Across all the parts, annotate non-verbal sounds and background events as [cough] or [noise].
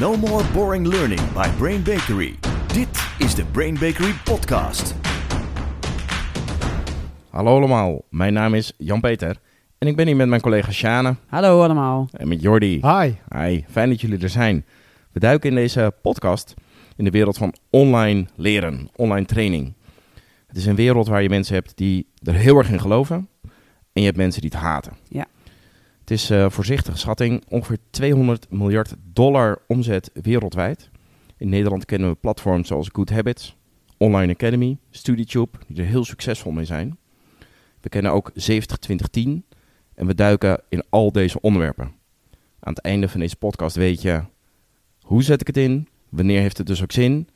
No more boring learning by Brain Bakery. Dit is de Brain Bakery podcast. Hallo allemaal, mijn naam is Jan-Peter en ik ben hier met mijn collega Sjane Hallo allemaal. en met Jordi. Hi. Hi, fijn dat jullie er zijn. We duiken in deze podcast in de wereld van online leren, online training. Het is een wereld waar je mensen hebt die er heel erg in geloven en je hebt mensen die het haten. Ja. Het is eh voorzichtige schatting ongeveer 200 miljard dollar omzet wereldwijd. In Nederland kennen we platforms zoals Good Habits, Online Academy, StudyTube, die er heel succesvol mee zijn. We kennen ook 70-20-10 en we duiken in al deze onderwerpen. Aan het einde van deze podcast weet je hoe zet ik het in, wanneer heeft het dus ook zin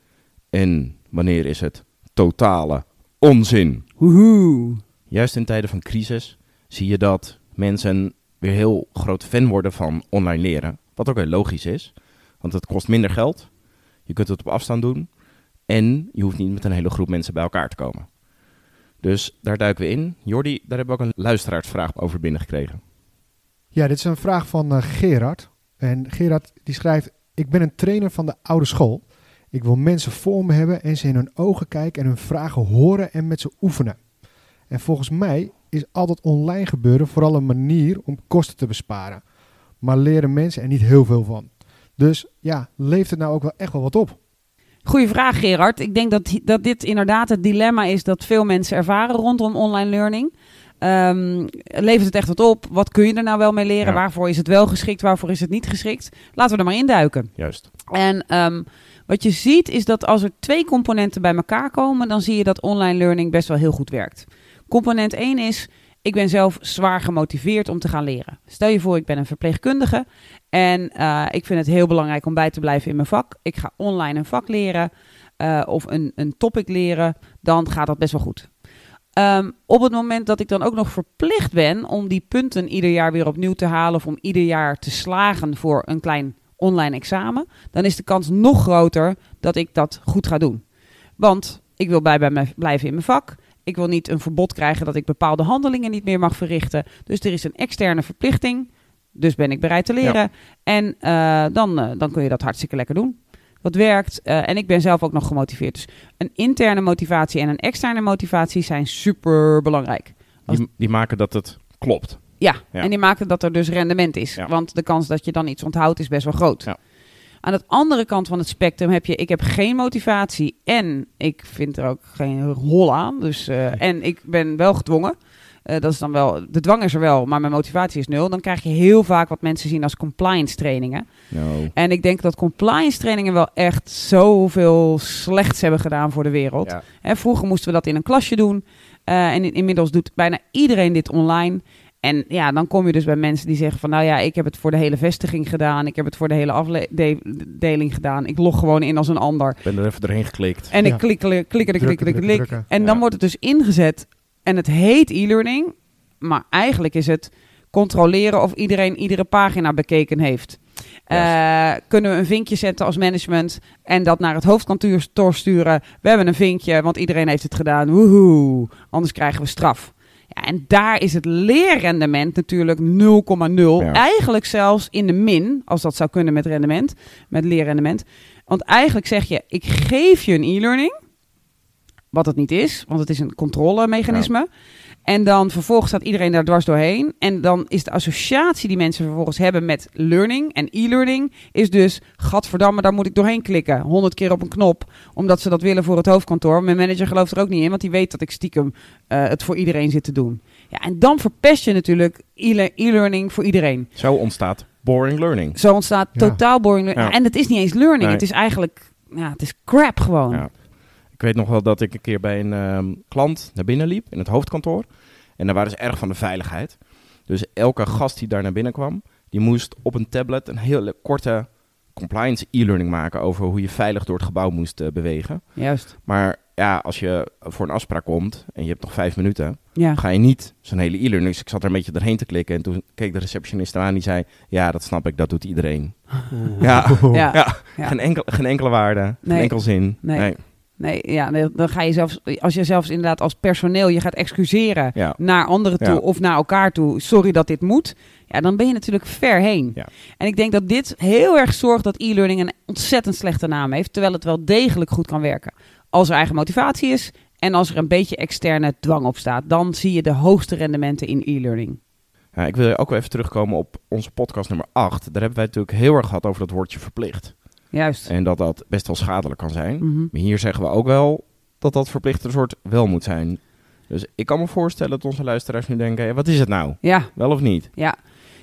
en wanneer is het totale onzin. Woehoe. Juist in tijden van crisis zie je dat mensen weer heel groot fan worden van online leren. Wat ook heel logisch is, want het kost minder geld. Je kunt het op afstand doen en je hoeft niet met een hele groep mensen bij elkaar te komen. Dus daar duiken we in. Jordi, daar hebben we ook een luisteraarsvraag over binnengekregen. Ja, dit is een vraag van eh, Gerard. En Gerard die schrijft: Ik ben een trainer van de oude school. Ik wil mensen voor me hebben en ze in hun ogen kijken en hun vragen horen en met ze oefenen. En volgens mij is al dat online gebeuren vooral een manier om kosten te besparen. Maar leren mensen er niet heel veel van. Dus ja, leeft het nou ook wel echt wel wat op? Goeie vraag Gerard. Ik denk dat, dat dit inderdaad het dilemma is dat veel mensen ervaren rondom online learning. Ehm, levert het echt wat op? Wat kun je er nou wel mee leren? Ja. Waarvoor is het wel geschikt? Waarvoor is het niet geschikt? Laten we er maar induiken. Juist. En ehm, wat je ziet is dat als er twee componenten bij elkaar komen, dan zie je dat online learning best wel heel goed werkt. Component 1 is, ik ben zelf zwaar gemotiveerd om te gaan leren. Stel je voor, ik ben een verpleegkundige en eh, ik vind het heel belangrijk om bij te blijven in mijn vak. Ik ga online een vak leren eh, of een, een topic leren, dan gaat dat best wel goed. Ehm, op het moment dat ik dan ook nog verplicht ben om die punten ieder jaar weer opnieuw te halen of om ieder jaar te slagen voor een klein online examen, dan is de kans nog groter dat ik dat goed ga doen. Want ik wil bij, bij me blijven in mijn vak. Ik wil niet een verbod krijgen dat ik bepaalde handelingen niet meer mag verrichten. Dus er is een externe verplichting. Dus ben ik bereid te leren. En eh, dan, eh, dan kun je dat hartstikke lekker doen. Wat werkt. eh, en ik ben zelf ook nog gemotiveerd. Dus een interne motivatie en een externe motivatie zijn super belangrijk. Als- Die, die maken dat het klopt. Ja, Ja. en die maken dat er dus rendement is. Ja. Want de kans dat je dan iets onthoudt is best wel groot. Ja. Aan de andere kant van het spectrum heb je... ik heb geen motivatie en ik vind er ook geen hol aan. Dus, eh, en ik ben wel gedwongen. Eh, dat is dan wel, de dwang is er wel, maar mijn motivatie is nul. Dan krijg je heel vaak wat mensen zien als compliance trainingen. Nou, En ik denk dat compliance trainingen wel echt zoveel slechts hebben gedaan voor de wereld. ja. Hè, vroeger moesten we dat in een klasje doen. Eh, en in- inmiddels doet bijna iedereen dit online. En ja, dan kom je dus bij mensen die zeggen van... nou ja, ik heb het voor de hele vestiging gedaan. Ik heb het voor de hele afdeling gedaan. Ik log gewoon in als een ander. Ik ben er even doorheen geklikt. En ik klik, klik, klik, klik. En dan Ja. wordt het dus ingezet. En het heet e-learning. Maar eigenlijk is het controleren of iedereen iedere pagina bekeken heeft. Eh, kunnen we een vinkje zetten als management en dat naar het hoofdkantoor sturen? We hebben een vinkje, want iedereen heeft het gedaan. Woehoe, anders krijgen we straf. En daar is het leerrendement natuurlijk 0,0. Ja. Eigenlijk zelfs in de min, als dat zou kunnen met rendement, met leerrendement. Want eigenlijk zeg je, ik geef je een e-learning, wat het niet is, want het is een controlemechanisme. En dan vervolgens staat iedereen daar dwars doorheen. En dan is de associatie die mensen vervolgens hebben met learning en e-learning... is dus, gadverdamme, daar moet ik doorheen klikken. honderd keer op een knop, omdat ze dat willen voor het hoofdkantoor. Mijn manager gelooft er ook niet in, want die weet dat ik stiekem eh, het voor iedereen zit te doen. Ja, en dan verpest je natuurlijk e-learning voor iedereen. Zo ontstaat boring learning. Zo ontstaat Ja. totaal boring learning. Ja. En het is niet eens learning, Nee. het is eigenlijk... Ja, het is crap gewoon. Ja. Ik weet nog wel dat ik een keer bij een ehm, klant naar binnen liep in het hoofdkantoor. En daar waren ze erg van de veiligheid. Dus elke gast die daar naar binnen kwam, die moest op een tablet een hele korte compliance e-learning maken over hoe je veilig door het gebouw moest eh, bewegen. Juist. Maar ja, als je voor een afspraak komt en je hebt nog vijf minuten, Ja. ga je niet zo'n hele e-learning. Dus ik zat er een beetje doorheen te klikken en toen keek de receptionist aan die zei, ja, dat snap ik, dat doet iedereen. [laughs] Ja, Ja. [laughs] ja. Ja. Geen, enkel, geen enkele waarde, geen enkel zin. Nee. Nee, ja, nee, dan ga je zelfs, als je zelfs inderdaad als personeel je gaat excuseren Ja. naar anderen toe Ja. of naar elkaar toe. Sorry dat dit moet. ja, dan ben je natuurlijk ver heen. Ja. En ik denk dat dit heel erg zorgt dat e-learning een ontzettend slechte naam heeft, terwijl het wel degelijk goed kan werken. Als er eigen motivatie is en als er een beetje externe dwang op staat, dan zie je de hoogste rendementen in e-learning. Ja, ik wil ook wel even terugkomen op onze podcast nummer 8. Daar hebben wij natuurlijk heel erg gehad over dat woordje verplicht. Juist. En dat dat best wel schadelijk kan zijn. Mhm. Maar hier zeggen we ook wel dat dat verplichte soort wel moet zijn. Dus ik kan me voorstellen dat onze luisteraars nu denken, wat is het nou? Ja, Wel of niet? Ja,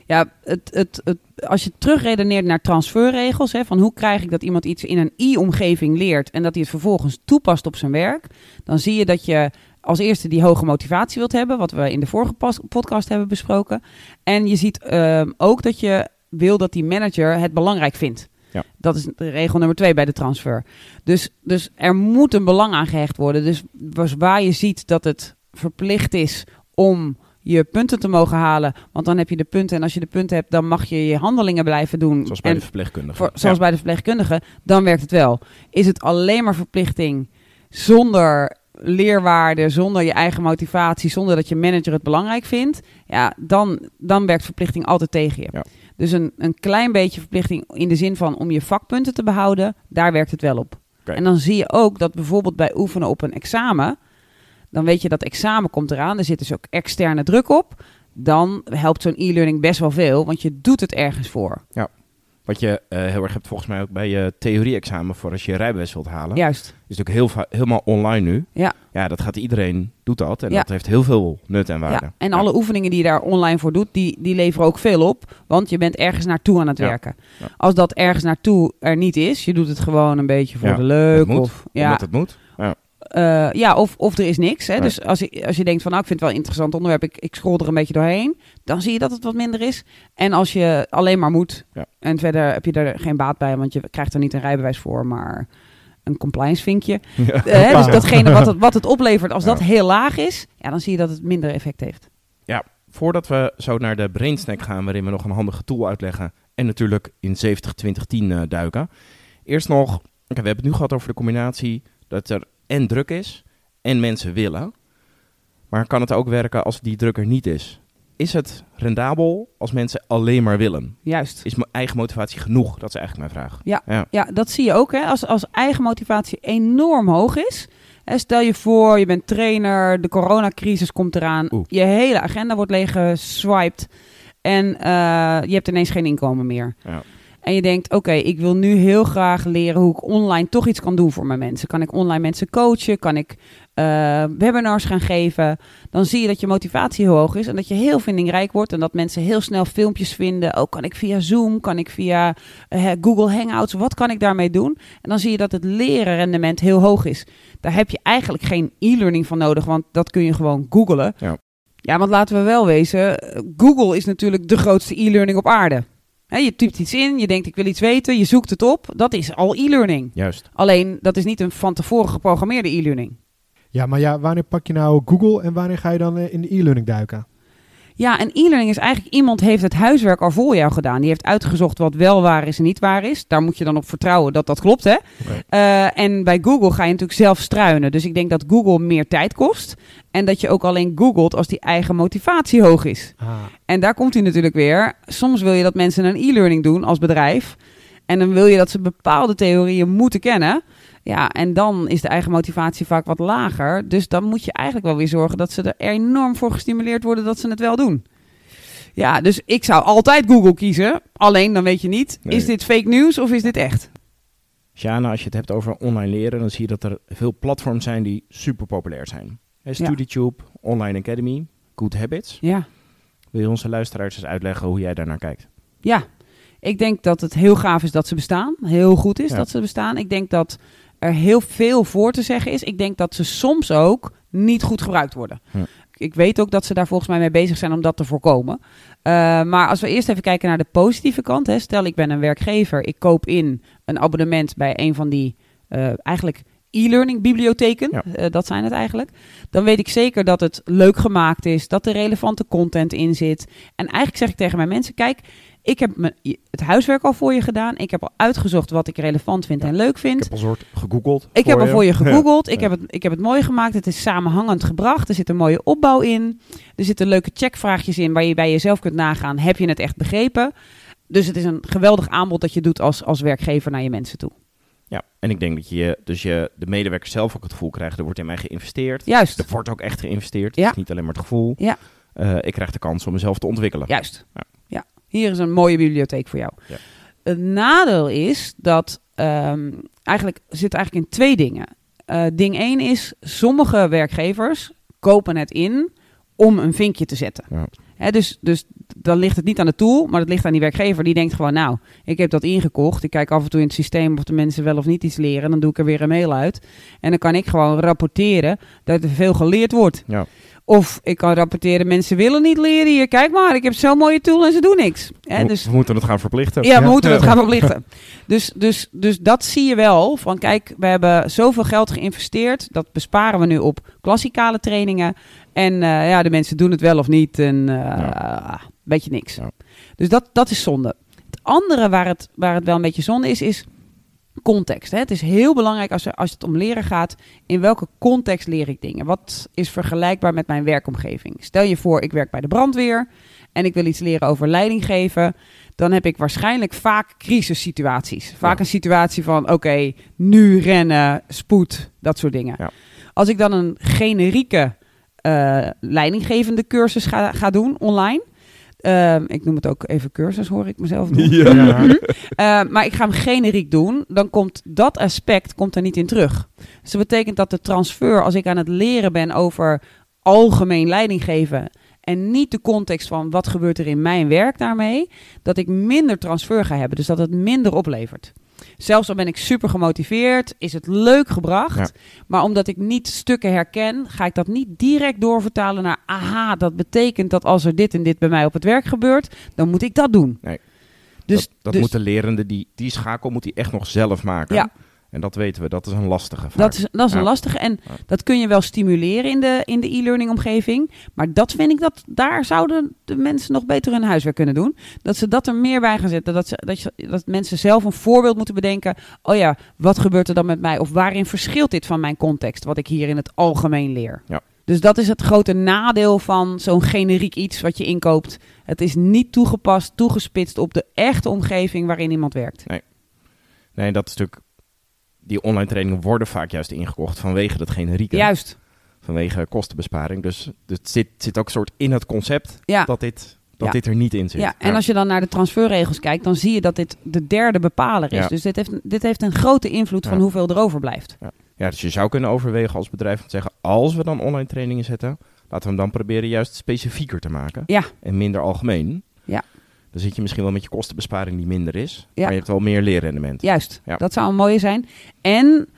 ja het, het, het, als je terugredeneert naar transferregels, hè, van hoe krijg ik dat iemand iets in een i-omgeving leert en dat hij het vervolgens toepast op zijn werk, dan zie je dat je als eerste die hoge motivatie wilt hebben, wat we in de vorige podcast hebben besproken. En je ziet ehm, ook dat je wil dat die manager het belangrijk vindt. Ja. Dat is de regel nummer twee bij de transfer. Dus, dus er moet een belang aan gehecht worden. Dus was- waar je ziet dat het verplicht is om je punten te mogen halen. Want dan heb je de punten. En als je de punten hebt, dan mag je je handelingen blijven doen. Zoals bij en de verpleegkundige. voor, zoals Ja. bij de verpleegkundige, dan werkt het wel. Is het alleen maar verplichting zonder leerwaarde, zonder je eigen motivatie, zonder dat je manager het belangrijk vindt, ja, dan, dan werkt verplichting altijd tegen je. Ja. Dus een, een klein beetje verplichting in de zin van om je vakpunten te behouden, daar werkt het wel op. En dan zie je ook dat bijvoorbeeld bij oefenen op een examen, dan weet je dat examen komt eraan, er zit dus ook externe druk op. Dan helpt zo'n e-learning best wel veel, want je doet het ergens voor. Wat je eh, heel erg hebt volgens mij ook bij je theorie-examen voor als je je rijbewijs wilt halen. Juist. Is natuurlijk heel helemaal online nu. Ja. Ja, dat gaat iedereen, doet dat. En Ja. dat heeft heel veel nut en waarde. Ja, en alle oefeningen die je daar online voor doet, die, die leveren ook veel op. Want je bent ergens naartoe aan het werken. Als dat ergens naartoe er niet is, je doet het gewoon een beetje voor de leuk. moet, Of, ja, Omdat het moet. Ja. eh, ja, of, of er is niks. Hè? Nee. Dus als je, als je denkt van nou, ik vind het wel een interessant onderwerp, ik, ik scroll er een beetje doorheen. Dan zie je dat het wat minder is. En als je alleen maar moet Ja. en verder heb je er geen baat bij, want je krijgt er niet een rijbewijs voor, maar een compliance vinkje. Ja. Eh, hè, dus datgene wat het, wat het oplevert, als Ja. dat heel laag is, ja, dan zie je dat het minder effect heeft. Voordat we zo naar de brainsnack gaan, waarin we nog een handige tool uitleggen. En natuurlijk in 70-20-10 eh, duiken. Eerst nog, we hebben het nu gehad over de combinatie dat er en druk is en mensen willen. Maar kan het ook werken als die druk er niet is? Is het rendabel als mensen alleen maar willen? Juist. Is mijn eigen motivatie genoeg? Dat is eigenlijk mijn vraag. Ja. ja. Ja, dat zie je ook. Hè? Als, als eigen motivatie enorm hoog is. Hè, stel je voor, je bent trainer, de coronacrisis komt eraan. Oeh. Je hele agenda wordt leeggeswiped. En eh, je hebt ineens geen inkomen meer. Ja. En je denkt, oké, ik wil nu heel graag leren hoe ik online toch iets kan doen voor mijn mensen. Kan ik online mensen coachen? Kan ik eh, webinars gaan geven? Dan zie je dat je motivatie heel hoog is en dat je heel vindingrijk wordt. En dat mensen heel snel filmpjes vinden. Ook kan ik via Zoom, kan ik via eh, Google Hangouts, wat kan ik daarmee doen? En dan zie je dat het leren rendement heel hoog is. Daar heb je eigenlijk geen e-learning van nodig, want dat kun je gewoon googlen. Ja. Ja, want laten we wel wezen, eh, Google is natuurlijk de grootste e-learning op aarde. Je typt iets in, je denkt ik wil iets weten, je zoekt het op. Dat is al e-learning. Juist. Alleen, dat is niet een van tevoren geprogrammeerde e-learning. Ja, maar ja, wanneer pak je nou Google en wanneer ga je dan eh, in de e-learning duiken? Ja, en e-learning is eigenlijk iemand heeft het huiswerk al voor jou gedaan. Die heeft uitgezocht wat wel waar is en niet waar is. Daar moet je dan op vertrouwen dat dat klopt, hè? Nee. Eh, en bij Google ga je natuurlijk zelf struinen. Dus ik denk dat Google meer tijd kost. En dat je ook alleen googelt als die eigen motivatie hoog is. Ah, En daar komt hij natuurlijk weer. Soms wil je dat mensen een e-learning doen als bedrijf. En dan wil je dat ze bepaalde theorieën moeten kennen. Ja, en dan is de eigen motivatie vaak wat lager. Dus dan moet je eigenlijk wel weer zorgen dat ze er enorm voor gestimuleerd worden dat ze het wel doen. Ja, dus ik zou altijd Google kiezen. Alleen dan weet je niet, Nee. is dit fake news of is dit echt? Sjana, als je het hebt over online leren, dan zie je dat er veel platforms zijn die super populair zijn. Hè, StudyTube, Online Academy, Good Habits. Ja. Wil je onze luisteraars eens uitleggen hoe jij daarnaar kijkt? Ja, ik denk dat het heel gaaf is dat ze bestaan. Heel goed is Ja. dat ze bestaan. Ik denk dat er heel veel voor te zeggen is. Ik denk dat ze soms ook niet goed gebruikt worden. Ja. Ik weet ook dat ze daar volgens mij mee bezig zijn om dat te voorkomen. Eh, maar als we eerst even kijken naar de positieve kant. Hè. Stel, ik ben een werkgever. Ik koop in een abonnement bij een van die eh, eigenlijk e-learning bibliotheken. Ja. Eh, dat zijn het eigenlijk. Dan weet ik zeker dat het leuk gemaakt is. Dat er relevante content in zit. En eigenlijk zeg ik tegen mijn mensen, kijk, ik heb me, het huiswerk al voor je gedaan. Ik heb al uitgezocht wat ik relevant vind en leuk Ik vind. heb al soort gegoogeld. Ik heb al voor je [laughs] gegoogeld. Ik, Ja. heb het, ik heb het mooi gemaakt. Het is samenhangend gebracht. Er zit een mooie opbouw in. Er zitten leuke checkvraagjes in waar je bij jezelf kunt nagaan. Heb je het echt begrepen? Dus het is een geweldig aanbod dat je doet als, als werkgever naar je mensen toe. Ja, en ik denk dat je dus je, de medewerker zelf ook het gevoel krijgt, er wordt in mij geïnvesteerd. Juist. Er wordt ook echt geïnvesteerd. Ja. Het is niet alleen maar het gevoel. Ja. Eh, ik krijg de kans om mezelf te ontwikkelen. Juist. Ja. Hier is een mooie bibliotheek voor jou. Ja. Het nadeel is dat ehm, eigenlijk zit eigenlijk in twee dingen. Eh, ding 1 is, sommige werkgevers kopen het in om een vinkje te zetten. Ja. Dus, dus dan ligt het niet aan de tool, maar het ligt aan die werkgever. Die denkt gewoon, nou, ik heb dat ingekocht. Ik kijk af en toe in het systeem of de mensen wel of niet iets leren. Dan doe ik er weer een mail uit. En dan kan ik gewoon rapporteren dat er veel geleerd wordt. Ja. Of ik kan rapporteren, mensen willen niet leren hier. Kijk maar, ik heb zo'n mooie tool en ze doen niks. Dus We moeten het gaan verplichten. ja, we Ja. moeten het [laughs] gaan verplichten. Dus, dus, dus dat zie je wel. Van kijk, we hebben zoveel geld geïnvesteerd. Dat besparen we nu op klassikale trainingen. En eh, ja, de mensen doen het wel of niet. En eh beetje niks. Ja. Dus dat, dat is zonde. Het andere waar het, waar het wel een beetje zonde is, is context. Hè? Het is heel belangrijk als, als het om leren gaat. In welke context leer ik dingen? Wat is vergelijkbaar met mijn werkomgeving? Stel je voor, ik werk bij de brandweer en ik wil iets leren over leiding geven. Dan heb ik waarschijnlijk vaak crisissituaties. Vaak Ja. een situatie van, oké, nu rennen, spoed, dat soort dingen. Ja. Als ik dan een generieke eh, leidinggevende cursus ga, ga doen online... Ehm, ik noem het ook even cursus, hoor ik mezelf doen. [laughs] Ja. Eh, maar ik ga hem generiek doen. Dan komt dat aspect komt er niet in terug. Dus dat betekent dat de transfer, als ik aan het leren ben over algemeen leiding geven. En niet de context van wat gebeurt er in mijn werk daarmee. Dat ik minder transfer ga hebben. Dus dat het minder oplevert. Zelfs al ben ik super gemotiveerd, is het leuk gebracht. Ja. Maar omdat ik niet stukken herken, ga ik dat niet direct doorvertalen naar... aha, dat betekent dat als er dit en dit bij mij op het werk gebeurt, dan moet ik dat doen. Nee. Dus, dat dat dus moet de lerende, die, die schakel moet hij echt nog zelf maken. Ja. En dat weten we, dat is een lastige vaak. Dat is, dat is een lastige. En Ja. dat kun je wel stimuleren in de, in de e-learning omgeving. Maar dat vind ik dat daar zouden de mensen nog beter hun huiswerk kunnen doen. Dat ze dat er meer bij gaan zetten. Dat, ze, dat, je, dat mensen zelf een voorbeeld moeten bedenken. Oh ja, wat gebeurt er dan met mij? Of waarin verschilt dit van mijn context? Wat ik hier in het algemeen leer. Ja. Dus dat is het grote nadeel van zo'n generiek iets wat je inkoopt. Het is niet toegepast, toegespitst op de echte omgeving waarin iemand werkt. Nee, dat is natuurlijk... Die online trainingen worden vaak juist ingekocht vanwege dat generieke. Juist. Vanwege kostenbesparing. Dus het zit, zit ook soort in het concept Ja. dat, dit, dat Ja. dit er niet in zit. Ja, en als je dan naar de transferregels kijkt, dan zie je dat dit de derde bepaler is. Dus dit heeft, dit heeft een grote invloed van hoeveel er overblijft. Ja, dus je zou kunnen overwegen als bedrijf om te zeggen... als we dan online trainingen zetten... laten we hem dan proberen juist specifieker te maken. Ja. En minder algemeen. Ja. Dan zit je misschien wel met je kostenbesparing die minder is. Ja. Maar je hebt wel meer leerrendement. Juist, Ja. dat zou een mooie zijn. En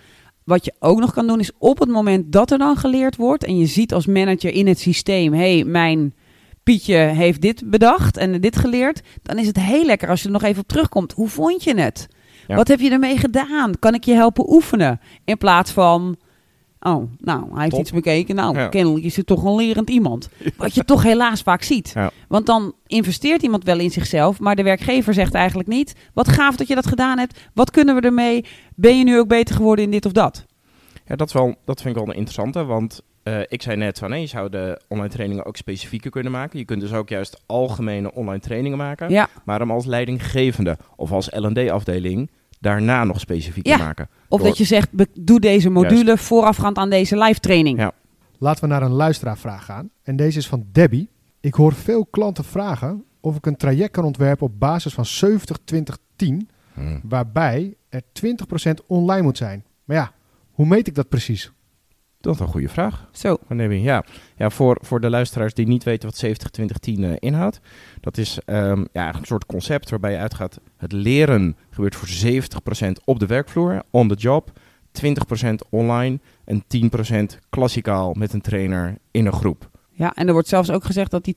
wat je ook nog kan doen is op het moment dat er dan geleerd wordt... en je ziet als manager in het systeem... hé, hey, mijn Pietje heeft dit bedacht en dit geleerd... dan is het heel lekker als je er nog even op terugkomt. Hoe vond je het? Ja. Wat heb je ermee gedaan? Kan ik je helpen oefenen? In plaats van... Oh, nou, hij heeft Top. iets bekeken. Nou, Ja. kennelijk is het toch een lerend iemand. Wat je toch helaas vaak ziet. Ja. Want dan investeert iemand wel in zichzelf, maar de werkgever zegt eigenlijk niet: wat gaaf dat je dat gedaan hebt. Wat kunnen we ermee? Ben je nu ook beter geworden in dit of dat? Ja, dat, wel, dat vind ik wel een interessante, want eh, ik zei net van nee, je zou de online trainingen ook specifieker kunnen maken. Je kunt dus ook juist algemene online trainingen maken, Ja. maar hem als leidinggevende of als L&D-afdeling daarna nog specifieker Ja. maken. Of Door- dat je zegt: doe deze module voorafgaand aan deze live training. Ja. Laten we naar een luisteraarvraag gaan. En deze is van Debbie. Ik hoor veel klanten vragen of ik een traject kan ontwerpen op basis van 70-20-10, Hmm. waarbij er 20% online moet zijn. Maar ja, hoe meet ik dat precies? Dat is een goede vraag. Zo. Ja, ja voor, voor de luisteraars die niet weten wat 70-20-10 eh, inhoudt. Dat is ehm, ja, een soort concept waarbij je uitgaat... het leren gebeurt voor 70% op de werkvloer, on the job... 20% online en 10% klassikaal met een trainer in een groep. Ja, en er wordt zelfs ook gezegd dat die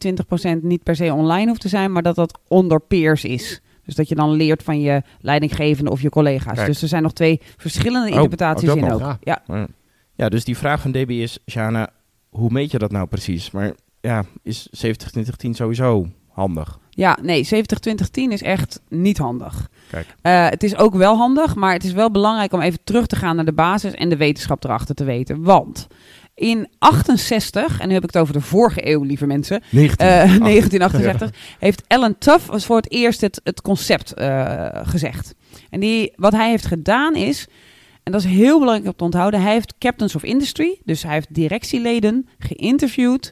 20% niet per se online hoeft te zijn, maar dat dat onder peers is. Dus dat je dan leert van je leidinggevende of je collega's. Kijk. Dus er zijn nog twee verschillende Oh, interpretaties ook dat in ook. Ja. Ja. Ja. dus die vraag van Debbie is... Shana, hoe meet je dat nou precies? Maar ja, is 70-20-10 sowieso handig? Ja, nee, 70-20-10 is echt niet handig. Kijk. Eh, het is ook wel handig, maar het is wel belangrijk om even terug te gaan naar de basis en de wetenschap erachter te weten. Want in 68, en nu heb ik het over de vorige eeuw, lieve mensen, 19. eh, [laughs] Ach, 1968, heeft Alan Tuff voor het eerst het, het concept eh, gezegd. En die, wat hij heeft gedaan is, en dat is heel belangrijk om te onthouden, hij heeft captains of industry, dus hij heeft directieleden geïnterviewd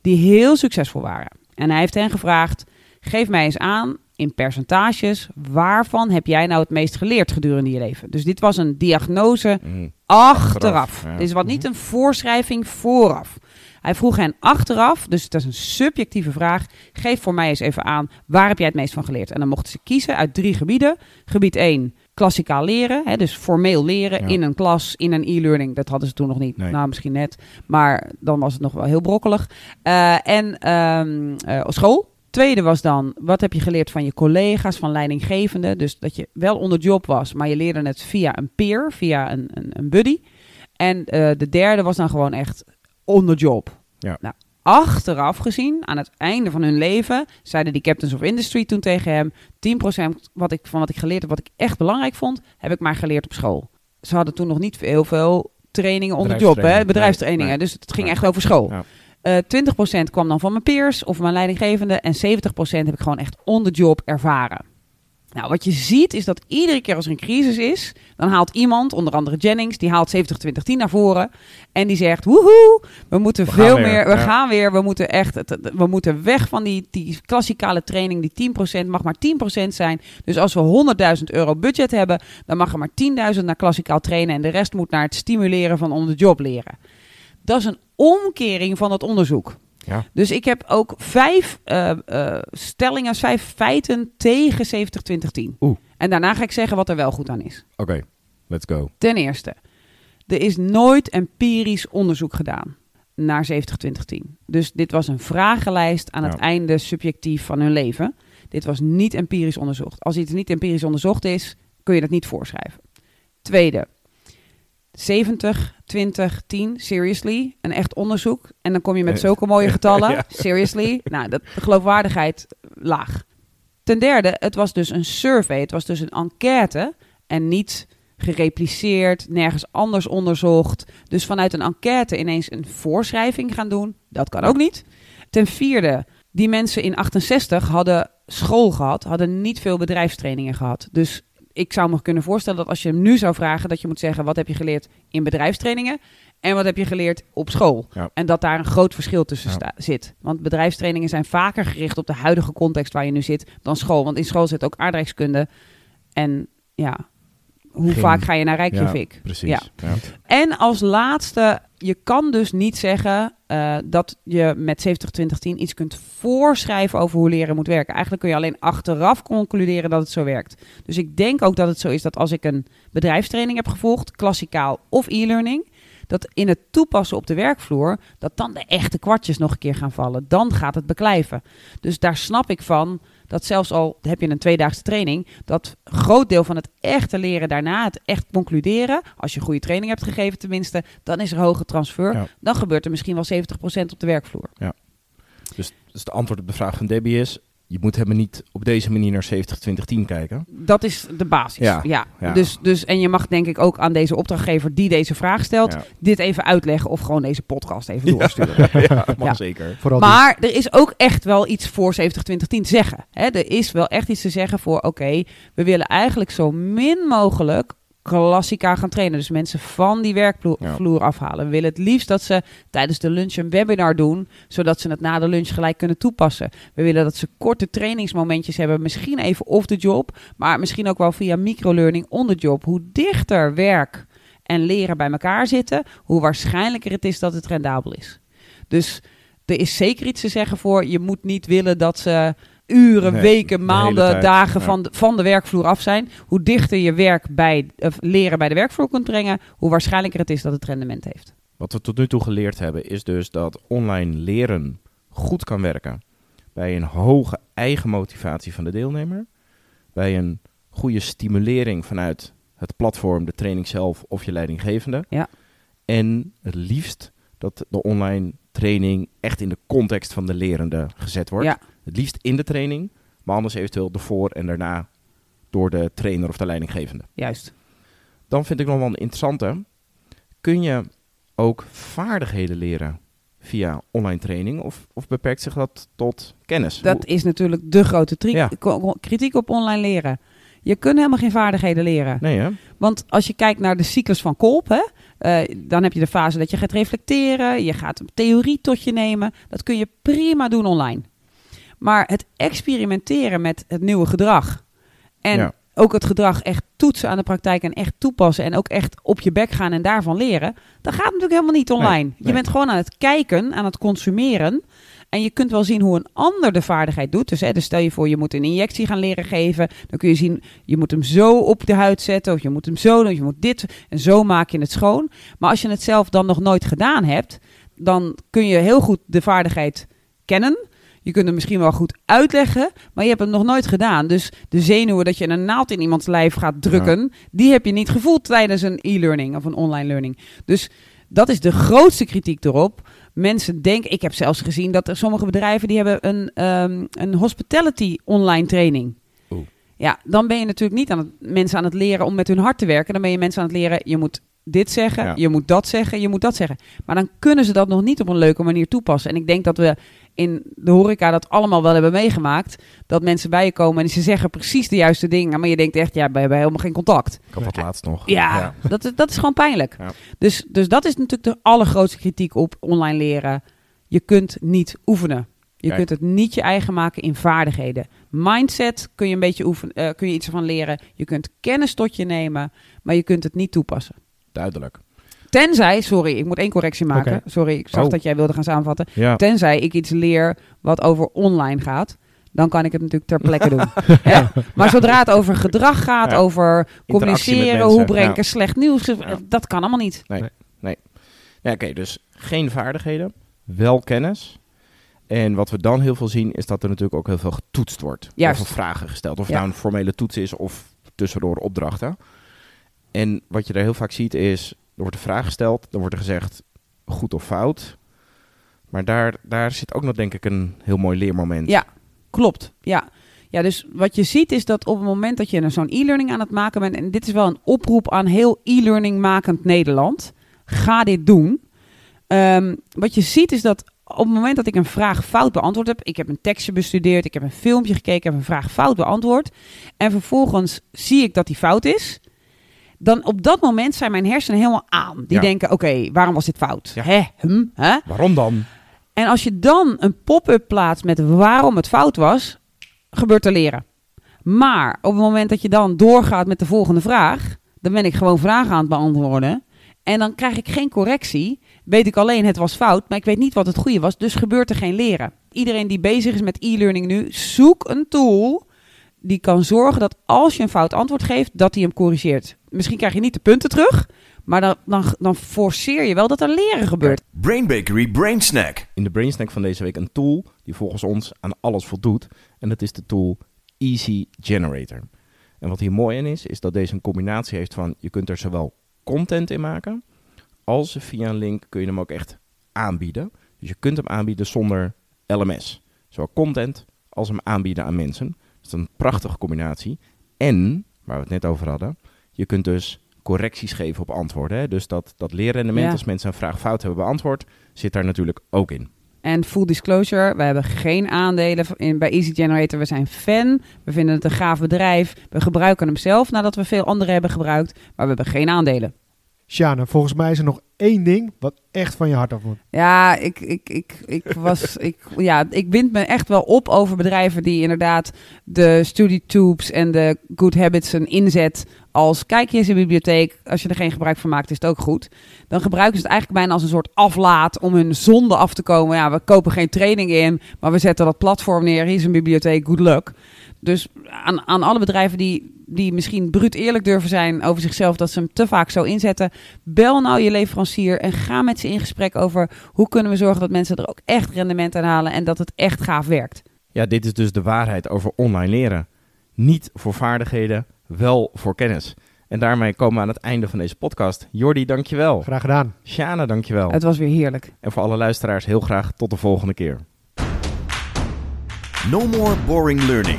die heel succesvol waren. En hij heeft hen gevraagd, geef mij eens aan in percentages, waarvan heb jij nou het meest geleerd gedurende je leven? Dus dit was een diagnose Mm. achteraf. Achteraf, ja. Dit is wat niet een voorschrijving vooraf. Hij vroeg hen achteraf, dus het is een subjectieve vraag. Geef voor mij eens even aan, waar heb jij het meest van geleerd? En dan mochten ze kiezen uit drie gebieden. Gebied 1, klassikaal leren, hè, dus formeel leren Ja. in een klas, in een e-learning. Dat hadden ze toen nog niet, Nee. nou misschien net, maar dan was het nog wel heel brokkelig. Eh, en ehm, eh, school. Tweede was dan, wat heb je geleerd van je collega's, van leidinggevenden? Dus dat je wel onder job was, maar je leerde het via een peer, via een, een, een buddy. En eh, de derde was dan gewoon echt onder job. Ja. Nou, achteraf gezien, aan het einde van hun leven, zeiden die captains of industry toen tegen hem: 10% wat ik, van wat ik geleerd heb, wat ik echt belangrijk vond, heb ik maar geleerd op school. Ze hadden toen nog niet heel veel trainingen onder job, hè? Bedrijfstraining. bedrijfstrainingen. Nee, nee. Dus het ging Nee. echt over school. Ja. Eh 20% kwam dan van mijn peers of mijn leidinggevende. En 70% heb ik gewoon echt on the job ervaren. Nou, wat je ziet is dat iedere keer als er een crisis is, dan haalt iemand, onder andere Jennings, die haalt 70-20-10 naar voren. En die zegt, woehoe, we moeten We veel weer, meer, we ja. gaan weer, we moeten echt, we moeten weg van die, die klassikale training, die 10% mag maar 10% zijn. Dus als we 100.000 euro budget hebben, dan mag er maar 10.000 naar klassikaal trainen en de rest moet naar het stimuleren van on the job leren. Dat is een omkering van het onderzoek. Ja. Dus ik heb ook vijf eh, eh, stellingen, vijf feiten tegen 70-20-10. Oeh. En daarna ga ik zeggen wat er wel goed aan is. Oké, let's go. Ten eerste, er is nooit empirisch onderzoek gedaan naar 70-20-10. Dus dit was een vragenlijst aan het einde subjectief van hun leven. Dit was niet empirisch onderzocht. Als iets niet empirisch onderzocht is, kun je dat niet voorschrijven. Tweede, 70, 20, 10, seriously, een echt onderzoek. En dan kom je met Eh, zulke mooie [laughs] getallen, ja. seriously. Nou, dat, de geloofwaardigheid laag. Ten derde, het was dus een survey, het was dus een enquête en niet gerepliceerd, nergens anders onderzocht. Dus vanuit een enquête ineens een voorschrijving gaan doen, dat kan ook niet. Ten vierde, die mensen in 68 hadden school gehad, hadden niet veel bedrijfstrainingen gehad. Dus ik zou me kunnen voorstellen dat als je hem nu zou vragen, dat je moet zeggen: wat heb je geleerd in bedrijfstrainingen en wat heb je geleerd op school? Ja. En dat daar een groot verschil tussen Ja. zit. Want bedrijfstrainingen zijn vaker gericht op de huidige context waar je nu zit dan school. Want in school zit ook aardrijkskunde. En ja, hoe Geen- vaak ga je naar Reykjavik? Precies. Ja. Ja. En als laatste, je kan dus niet zeggen eh, dat je met 70-20-10 iets kunt voorschrijven over hoe leren moet werken. Eigenlijk kun je alleen achteraf concluderen dat het zo werkt. Dus ik denk ook dat het zo is dat als ik een bedrijfstraining heb gevolgd, klassikaal of e-learning, dat in het toepassen op de werkvloer, dat dan de echte kwartjes nog een keer gaan vallen. Dan gaat het beklijven. Dus daar snap ik van dat zelfs al heb je een tweedaagse training, dat groot deel van het echte leren daarna, het echt concluderen, als je goede training hebt gegeven tenminste, dan is er hoge transfer. Ja. Dan gebeurt er misschien wel 70% op de werkvloer. Dus, dus het antwoord op de vraag van Debbie is... je moet helemaal niet op deze manier naar 70-20-10 kijken. Dat is de basis. Ja, Ja, ja. Dus, dus, en je mag denk ik ook aan deze opdrachtgever die deze vraag stelt, Ja. dit even uitleggen of gewoon deze podcast even doorsturen. [laughs] ja, mag Ja. zeker. Vooral die- Maar er is ook echt wel iets voor 70-20-10 te zeggen. Hè? Er is wel echt iets te zeggen voor, oké, we willen eigenlijk zo min mogelijk klassica gaan trainen. Dus mensen van die werkvloer Ja. afhalen. We willen het liefst dat ze tijdens de lunch een webinar doen, zodat ze het na de lunch gelijk kunnen toepassen. We willen dat ze korte trainingsmomentjes hebben, misschien even off the job, maar misschien ook wel via microlearning on the job. Hoe dichter werk en leren bij elkaar zitten, hoe waarschijnlijker het is dat het rendabel is. Dus er is zeker iets te zeggen voor. Je moet niet willen dat ze uren, Nee, weken, de maanden, dagen ja. van, de, van de werkvloer af zijn. Hoe dichter je werk bij, of leren bij de werkvloer kunt brengen, hoe waarschijnlijker het is dat het rendement heeft. Wat we tot nu toe geleerd hebben is dus dat online leren goed kan werken bij een hoge eigen motivatie van de deelnemer, bij een goede stimulering vanuit het platform, de training zelf of je leidinggevende. Ja. En het liefst dat de online training echt in de context van de lerende gezet wordt. Ja. Het liefst in de training, Maar anders eventueel ervoor en daarna door de trainer of de leidinggevende. Juist. Dan vind ik nog wel een interessante. Kun je ook vaardigheden leren via online training? Of, of beperkt zich dat tot kennis? Dat is natuurlijk de grote Ja. kritiek op online leren. Je kunt helemaal geen vaardigheden leren. Nee hè? Want als je kijkt naar de cyclus van Kolp, hè, eh, dan heb je de fase dat je gaat reflecteren, je gaat een theorie tot je nemen. Dat kun je prima doen online. Maar het experimenteren met het nieuwe gedrag en Ja. ook het gedrag echt toetsen aan de praktijk en echt toepassen en ook echt op je bek gaan en daarvan leren, dat gaat natuurlijk helemaal niet online. Je nee. bent gewoon aan het kijken, aan het consumeren. En je kunt wel zien hoe een ander de vaardigheid doet. Dus, hè, dus stel je voor, je moet een injectie gaan leren geven. Dan kun je zien, je moet hem zo op de huid zetten. Of je moet hem zo doen, of je moet dit. En zo maak je het schoon. Maar als je het zelf dan nog nooit gedaan hebt, dan kun je heel goed de vaardigheid kennen. Je kunt hem misschien wel goed uitleggen, maar je hebt hem nog nooit gedaan. Dus de zenuwen dat je een naald in iemands lijf gaat drukken, die heb je niet gevoeld tijdens een e-learning of een online learning. Dus dat is de grootste kritiek erop. Mensen denken, ik heb zelfs gezien dat er sommige bedrijven die hebben een, ehm, een hospitality online training. Oeh. Ja, dan ben je natuurlijk niet aan het, mensen aan het leren om met hun hart te werken. Dan ben je mensen aan het leren, je moet dit zeggen, Ja. je moet dat zeggen, je moet dat zeggen. Maar dan kunnen ze dat nog niet op een leuke manier toepassen. En ik denk dat we in de horeca dat allemaal wel hebben meegemaakt. Dat mensen bij je komen en ze zeggen precies de juiste dingen. Maar je denkt echt, ja, we hebben helemaal geen contact. Ik had dat laatst nog. Ja, [laughs] Dat, is, dat is gewoon pijnlijk. Ja. Dus, dus dat is natuurlijk de allergrootste kritiek op online leren. Je kunt niet oefenen. Je Kijk. kunt het niet je eigen maken in vaardigheden. Mindset kun je een beetje oefenen, eh, kun je iets van leren. Je kunt kennis tot je nemen, maar je kunt het niet toepassen. Duidelijk. Tenzij, sorry, ik moet één correctie maken. Sorry, ik zag Oh. dat jij wilde gaan samenvatten. Ja. Tenzij ik iets leer wat over online gaat. Dan kan ik het natuurlijk ter plekke doen. [laughs] Hè? Maar zodra het over gedrag gaat, Ja. over communiceren, hoe breng ik ja. er slecht nieuws, Ja. dat kan allemaal niet. Ja, oké, dus geen vaardigheden, wel kennis. En wat we dan heel veel zien, is dat er natuurlijk ook heel veel getoetst wordt. Juist. Of er vragen gesteld. Of Ja. het nou een formele toets is of tussendoor opdrachten. En wat je daar heel vaak ziet is, er wordt een vraag gesteld, dan wordt er gezegd goed of fout. Maar daar, daar zit ook nog denk ik een heel mooi leermoment. Ja, klopt. Ja. ja, dus wat je ziet is dat op het moment dat je zo'n e-learning aan het maken bent... en dit is wel een oproep aan heel e-learning makend Nederland... ga dit doen. Ehm, wat je ziet is dat op het moment dat ik een vraag fout beantwoord heb... ik heb een tekstje bestudeerd, ik heb een filmpje gekeken... heb een vraag fout beantwoord... en vervolgens zie ik dat die fout is... dan op dat moment zijn mijn hersenen helemaal aan. Die Ja. denken, oké, waarom was dit fout? Ja. Hè? Hm? Hè? Waarom dan? En als je dan een pop-up plaatst met waarom het fout was, gebeurt er leren. Maar op het moment dat je dan doorgaat met de volgende vraag, dan ben ik gewoon vragen aan het beantwoorden. En dan krijg ik geen correctie. Weet ik alleen het was fout, maar ik weet niet wat het goede was. Dus gebeurt er geen leren. Iedereen die bezig is met e-learning nu, zoek een tool die kan zorgen dat als je een fout antwoord geeft, dat hij hem corrigeert. Misschien krijg je niet de punten terug, maar dan, dan, dan forceer je wel dat er leren gebeurt. Brain Bakery Brain Snack. In de Brain Snack van deze week een tool die volgens ons aan alles voldoet. En dat is de tool Easy Generator. En wat hier mooi in is, is dat deze een combinatie heeft van... je kunt er zowel content in maken, als via een link kun je hem ook echt aanbieden. Dus je kunt hem aanbieden zonder LMS. Zowel content als hem aanbieden aan mensen. Dat is een prachtige combinatie. En, waar we het net over hadden, je kunt dus correcties geven op antwoorden. Hè? Dus dat, dat leerrendement, Ja. als mensen een vraag fout hebben beantwoord, zit daar natuurlijk ook in. En full disclosure, we hebben geen aandelen in, bij Easy Generator. We zijn fan. We vinden het een gaaf bedrijf. We gebruiken hem zelf nadat we veel anderen hebben gebruikt. Maar we hebben geen aandelen. Sjane, volgens mij is er nog één ding wat echt van je hart af moet. Ja, ik, ik, ik, ik, was, [laughs] ik, ja, ik wind me echt wel op over bedrijven die inderdaad de StudyTubes en de Good Habits een inzet als kijk je eens in de bibliotheek, als je er geen gebruik van maakt is het ook goed. Dan gebruiken ze het eigenlijk bijna als een soort aflaat om hun zonde af te komen. Ja, we kopen geen training in, maar we zetten dat platform neer. Hier is een bibliotheek, good luck. Dus aan, aan alle bedrijven die, die misschien bruut eerlijk durven zijn over zichzelf, dat ze hem te vaak zo inzetten, bel nou je leverancier en ga met ze in gesprek over hoe kunnen we zorgen dat mensen er ook echt rendement aan halen en dat het echt gaaf werkt. Ja, dit is dus de waarheid over online leren. Niet voor vaardigheden, wel voor kennis. En daarmee komen we aan het einde van deze podcast. Jordi, dankjewel. Graag gedaan. Shana, dankjewel. Het was weer heerlijk. En voor alle luisteraars heel graag tot de volgende keer. No more boring learning.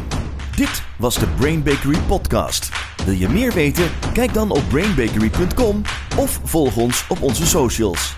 Dit was de Brain Bakery podcast. Wil je meer weten? Kijk dan op brainbakery.com of volg ons op onze socials.